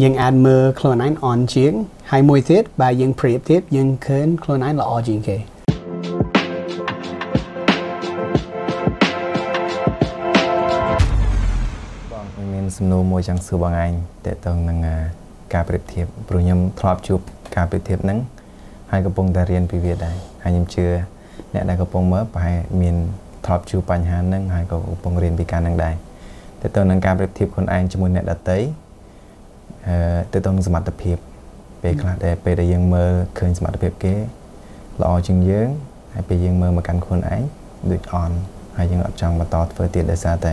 យើងអាចមើលខ្លួនឯងអន់ជាងហើយមួយទៀតបើយើងប្រៀបធៀបយើងឃើញខ្លួនឯងល្អជាងគេបងមានសំណួរមួយចង់សួរបងឯងតើតើនឹងការប្រៀបធៀបព្រោះខ្ញុំធ្លាប់ជួបការប្រៀបធៀបហ្នឹងហើយកំពុងតែរៀនពីវាដែរហើយខ្ញុំជឿអ្នកដែលកំពុងមើលប្រហែលមានធ្លាប់ជួបបញ្ហាហ្នឹងហើយក៏កំពុងរៀនពីការហ្នឹងដែរតើតើនឹងការប្រៀបធៀបខ្លួនឯងជាមួយអ្នកដទៃអឺ ទៅទៅនឹងសមត្ថភាពពេលខ្លះដែលពេលដែលយើងមើលឃើញសមត្ថភាពគេល្អជាងយើងហើយពេលយើងមើលមកកាន់ខ្លួនឯងដូចអន់ហើយយើងអត់ចង់បន្តធ្វើទៀតដោយសារតែ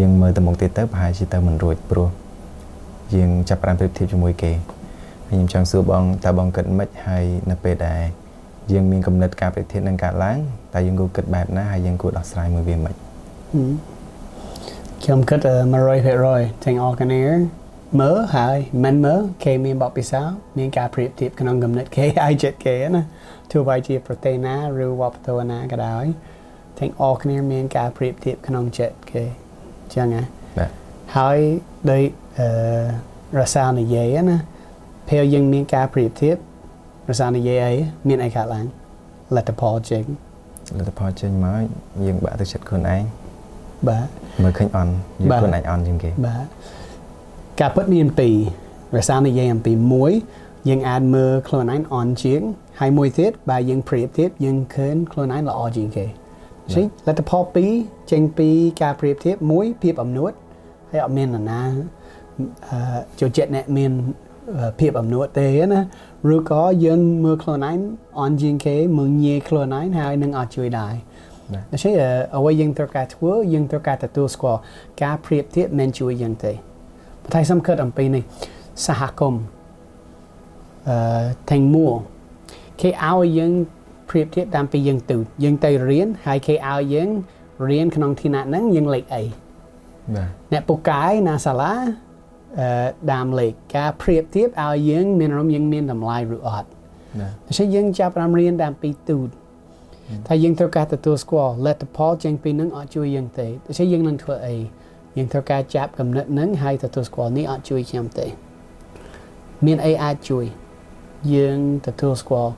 យើងមើលទៅមុខទៀតទៅប្រហែលជាទៅមិនរួចព្រោះយើងចាប់ផ្ដើមប្រៀបធៀបជាមួយគេហើយខ្ញុំចង់សួរបងតើបងគិតមិនហើយនៅពេលដែលយើងមានកំណត់ការប្រៀបធៀបនឹងកើតឡើងតើយើងគួរគិតបែបណាហើយយើងគួរដោះស្រាយមួយវាមិនខ្ញុំគិត100%ទាំងអស់គ្នា មើលហើយមិនមើលគេមានបបពិសោធន៍មានការប្រៀបធៀបក្នុងកំណត់គេហើយចិត្តគេណាទោះបីជាប្រទេសណាឬវប្បធម៌ណាក៏ដោយទាំងអស់គ្នាមានការប្រៀបធៀបក្នុងចិត្តគេចឹងណាបាទហើយដោយអឺរសានិយាយណាពេលយើងមានការប្រៀបធៀបរសានិយាយអីមានអីកើតឡើងលទ្ធផលចេញលទ្ធផលចេញមកយើងបាក់ទឹកចិត្តខ្លួនឯងបាទមើលឃើញអន់យើងខ្លួនឯងអន់ជាងគេបាទ ការពិតមានពីររសារនិយាយអំពីមួយយើងអាចមើលខ្លួនឯងអន់ជាងហើយមួយទៀតបើយើងប្រៀបធៀបយើងឃើញខ្លួនឯងល្អជាងគេចឹងលទ្ធផលពីរចេញពីការប្រៀបធៀបមួយភាពអំនួតហើយអត់មាននរណាអឺចូលចិត្តអ្នកមានភាពអំនួតទេណាឬក៏យើងមើលខ្លួនឯងអន់ជាងគេមើលងាយខ្លួនឯងហើយនឹងអត់ជួយដែរដូច្នេះអ្វីយើងត្រូវការធ្វើយើងត្រូវការទទួលស្គាល់ការប្រៀបធៀបមិនជួយយើងទេ តែសំខាន់អំពីនេះសហគមន៍អឺទាំងមួគេឲ្យយើងប្រៀបធៀបតាមពីយើងទៅយើងទៅរៀនហើយគេឲ្យយើងរៀនក្នុងទីណាហ្នឹងយើងលេខអីបាទអ្នកពូកែណាសាលាអឺដាមលេខការប្រៀបធៀបឲ្យយើងមានអារម្មណ៍យើងមានតម្លៃឬអត់ណាដូច្នេះយើងចាប់ផ្ដើមរៀនតាមពីទូតតែយើងត្រូវការទទួលស្គាល់លទ្ធផលចេញពីនឹងអត់ជួយយើងទេដូច្នេះយើងនឹងធ្វើអី យើងត្រូវការចាប់កំណត់នឹងហើយទទួលស្គាល់នេះអត់ជួយខ្ញុំទេមានអីអាចជួយយើងទទួលស្គាល់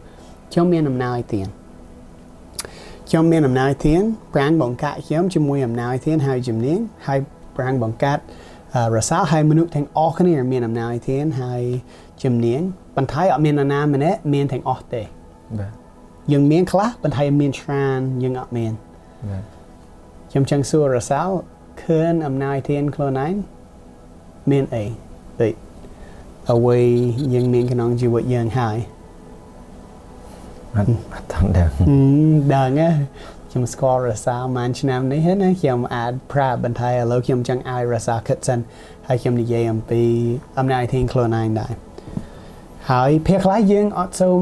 ខ្ញុំមានអំណោយទានខ្ញុំមានអំណោយទានប្រាំងបង្កាក់ខ្ញុំជាមួយអំណោយទានហើយជំនាញហើយប្រាំងបង្កាត់រសាហើយមនុស្សទាំងអស់គ្នាមានអំណោយទានហើយជំនាញបន្ថែមអត់មាននរណាម្នាក់មានទាំងអស់ទេបាទយើងមានខ្លះបន្ថែមមានច្រើនយើងអត់មានបាទខ្ញុំចង់សួររសា ឃើញអំណាចធានខ្លួនឯងមានអីដូចអ្វីយើងមានក្នុងជីវិតយើងហើយអត់អត់ដឹងដឹងដឹងខ្ញុំស្គាល់រសាប្រហែលឆ្នាំនេះណាខ្ញុំអាចប្រាប់បន្ថែមឥឡូវខ្ញុំចង់ឲ្យរសាគិតសិនហើយខ្ញុំនិយាយអំពីអំណាចធានខ្លួនឯងដែរហើយពេលខ្លះយើងអត់សូម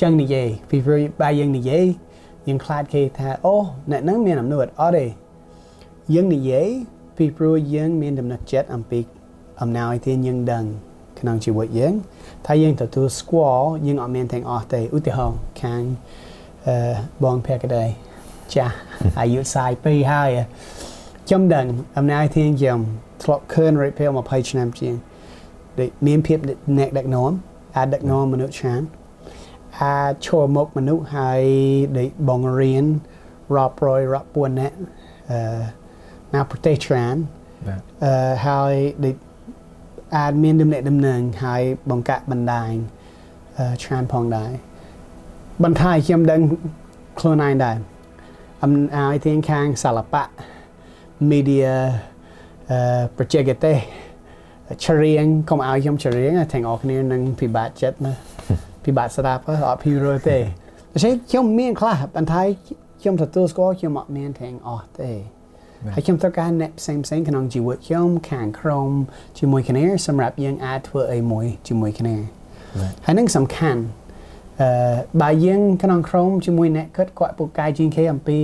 ចង់និយាយពីព្រោះបើយើងនិយាយយើងខ្លាចគេថាអូអ្នកហ្នឹងមានអំណួតអត់ទេ យើងនិយាយពីព្រោះយើងមានដំណឹកចិត្តអំពីអំណោយទានយើងដឹងក្នុងជីវិតយើងថាយើងទទួលស្គាល់យើងអត់មានទាំងអស់ទេឧទាហរណ៍ខាងអឺបងភក្តីចាស់អាយុ42ហើយខ្ញុំដឹងអំណោយទានខ្ញុំធ្លាប់ឃើញរយៈពេល20ឆ្នាំជាងដូចមានភាពអ្នកដឹកនាំអាចដឹកនាំមនុស្សច្រើនអាចឈរមុខមនុស្សហើយដូចបងរៀនរាប់រយរាប់ពាន់អ្នកអឺ ណាប្រទេសច្រើនអឺហើយដូចអាចមានដំណេកដំណឹងហើយបង្កាក់បណ្ដាញច្រើនផងដែរបន្ថែមខ្ញុំដឹងខ្លួនឯងដែរអំអាយទៀងខាងសាលបៈ media អឺប្រជាកទេសច្រៀងកុំឲ្យខ្ញុំច្រៀងទាំងអស់គ្នានឹងពិបាកចិត្តណាពិបាកស្ដាប់អត់ភីរទេដូច្នេះខ្ញុំមានខ្លះបន្ថែមខ្ញុំទទួលស្គាល់ខ្ញុំអត់មានទាំងអស់ទេ ហើយខ្ញុំត្រូវការអ្នកផ្សេងផ្សេងក្នុងជីវិតខ្ញុំខាងក្រុមជាមួយគ្នាសម្រាប់យើងអាចធ្វើអីមួយជាមួយគ្នាហើយនឹងសំខាន់អឺបើយើងក្នុងក្រុមជាមួយអ្នកគិតគាត់ពូកែជាងគេអំពី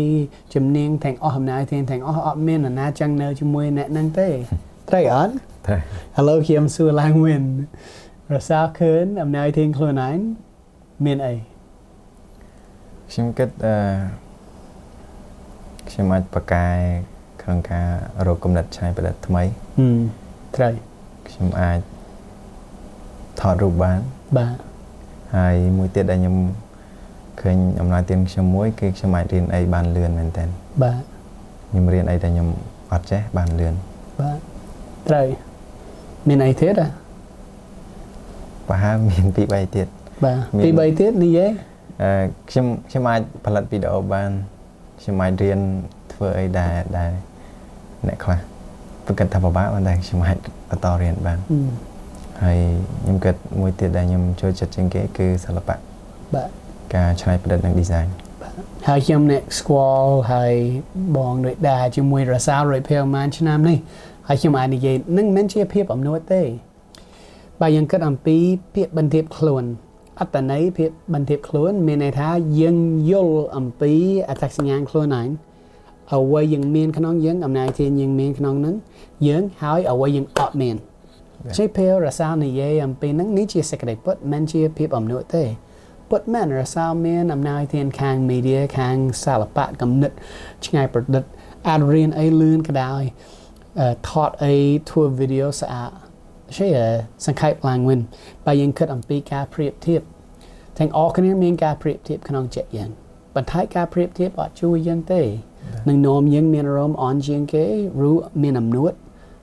ជំនាញទាំងអស់អំណាចទាំងទាំងអស់អត់មាននរណាចឹងនៅជាមួយអ្នកនឹងទេត្រូវអត់ត្រូវឥឡូវខ្ញុំសួរឡើងវិញរសាឃើញអំណាចទាំងខ្លួនឯងមានអីខ្ញុំគិតអឺខ្ញុំអាចបកកែ ក្នុងការរកគំនិតច្នៃប្រឌិតថ្មីត្រូវខ្ញុំអាចថតរូបបានបាទហើយមួយទៀតដែលខ្ញុំឃើញអំណោយទានខ្ញុំមួយគឺខ្ញុំអាចរៀនអីបានលឿនមែនតើបាទខ្ញុំរៀនអីដែលខ្ញុំអត់ចេះបានលឿនបាទត្រូវមានអីទៀតហ៎ប្រហែលមានពីរបីទៀតបាទមានពីរបីទៀតនិយាយអឺខ្ញុំខ្ញុំអាចផលិតវីដេអូបានខ្ញុំអាចរៀនធ្វើអីដែលដែល អ្នកខ្លះប្រកាសថាពិបាកប៉ុន្តែខ្ញុំអាចបន្តរៀនបានអឺហើយខ្ញុំគិតមួយទៀតដែលខ្ញុំចូលចិត្តជាងគេគឺសិល្បៈបាទការច្នៃប្រឌិតនិង design ហើយខ្ញុំអ្នកស្គាល់ហើយបងដូចដែរជាមួយរសាលរួចពេលប្រហែលឆ្នាំនេះហើយខ្ញុំអាចនិយាយនឹងមិនជាភាពអំនួតទេបើយើងគិតអំពីពាក្យបន្ទាបខ្លួនអត្តន័យពាក្យបន្ទាបខ្លួន មានន័យថាយើងយល់អំពីអត្តសញ្ញាណខ្លួនឯង អ្វីយើងមានក្នុងយើងអំណាចជាយើងមានក្នុងហ្នឹងយើងហើយអ្វីយើងអត់មាន Yeah. ជាពេលរសាលនិយាយអំពីហ្នឹងនេះជាសេចក្តីពិតមិនជាភាពអំនួតទេពិតមែនរសាលមានអំណាចធានខាង media ខាងសិល្បៈកំណត់ឆ្ងាយប្រឌិតអាចរៀនអីលឿនក៏ដោយអឺថតអីធ្វើវីដេអូស្អាតជាសង្ខេបឡើងវិញបើយើងគិតអំពីការប្រៀបធៀបទាំងអស់គ្នាមានការប្រៀបធៀបក្នុងចិត្តយើងបន្ថែមការប្រៀបធៀបអត់ជួយយើងទេ នឹងនាំយើងមានអារម្មណ៍អន់ជាងគេឬមានអំនួត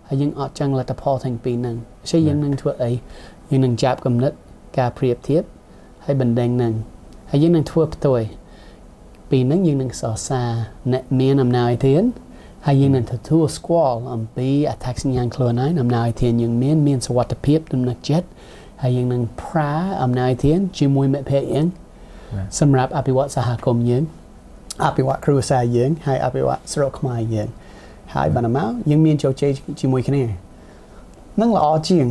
ហើយយើងអត់ចង់លទ្ធផលទាំងពីរហ្នឹងជាយើងនឹងធ្វើអីយើងនឹងចាប់កំណត់ការប្រៀបធៀបហើយបណ្ដេញនឹងហើយយើងនឹងធ្វើផ្ទុយពីនឹងយើងនឹងសរសើរអ្នកមានអំណាចធានហើយយើងនឹងទទួលស្គាល់អំពីអត្តសញ្ញាណខ្លួនឯងអំណាចធានយើងមានមានសុវត្ថិភាពទំនុកចិត្តហើយយើងនឹងប្រើអំណាចធានជាមួយមិត្តភ័ក្តិយើងបាទសម្រាប់អភិវឌ្ឍសហគមន៍យើង អភិវឌ្ឍគ្រួសារយើងហើយអភិវឌ្ឍស្រុកខ្មែរយើងហើយបណ្ណាមកយើងមានជោគជ័យជាមួយគ្នានឹងល្អជាង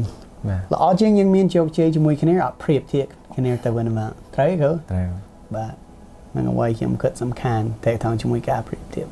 បាទល្អជាងយើងមានជោគជ័យជាមួយគ្នាអត់ប្រៀបធៀបគ្នាទៅវិញទៅមកត្រូវកូត្រូវបាទនឹងអ្វីខ្ញុំគិតសំខាន់តេតងជាមួយការប្រៀបធៀប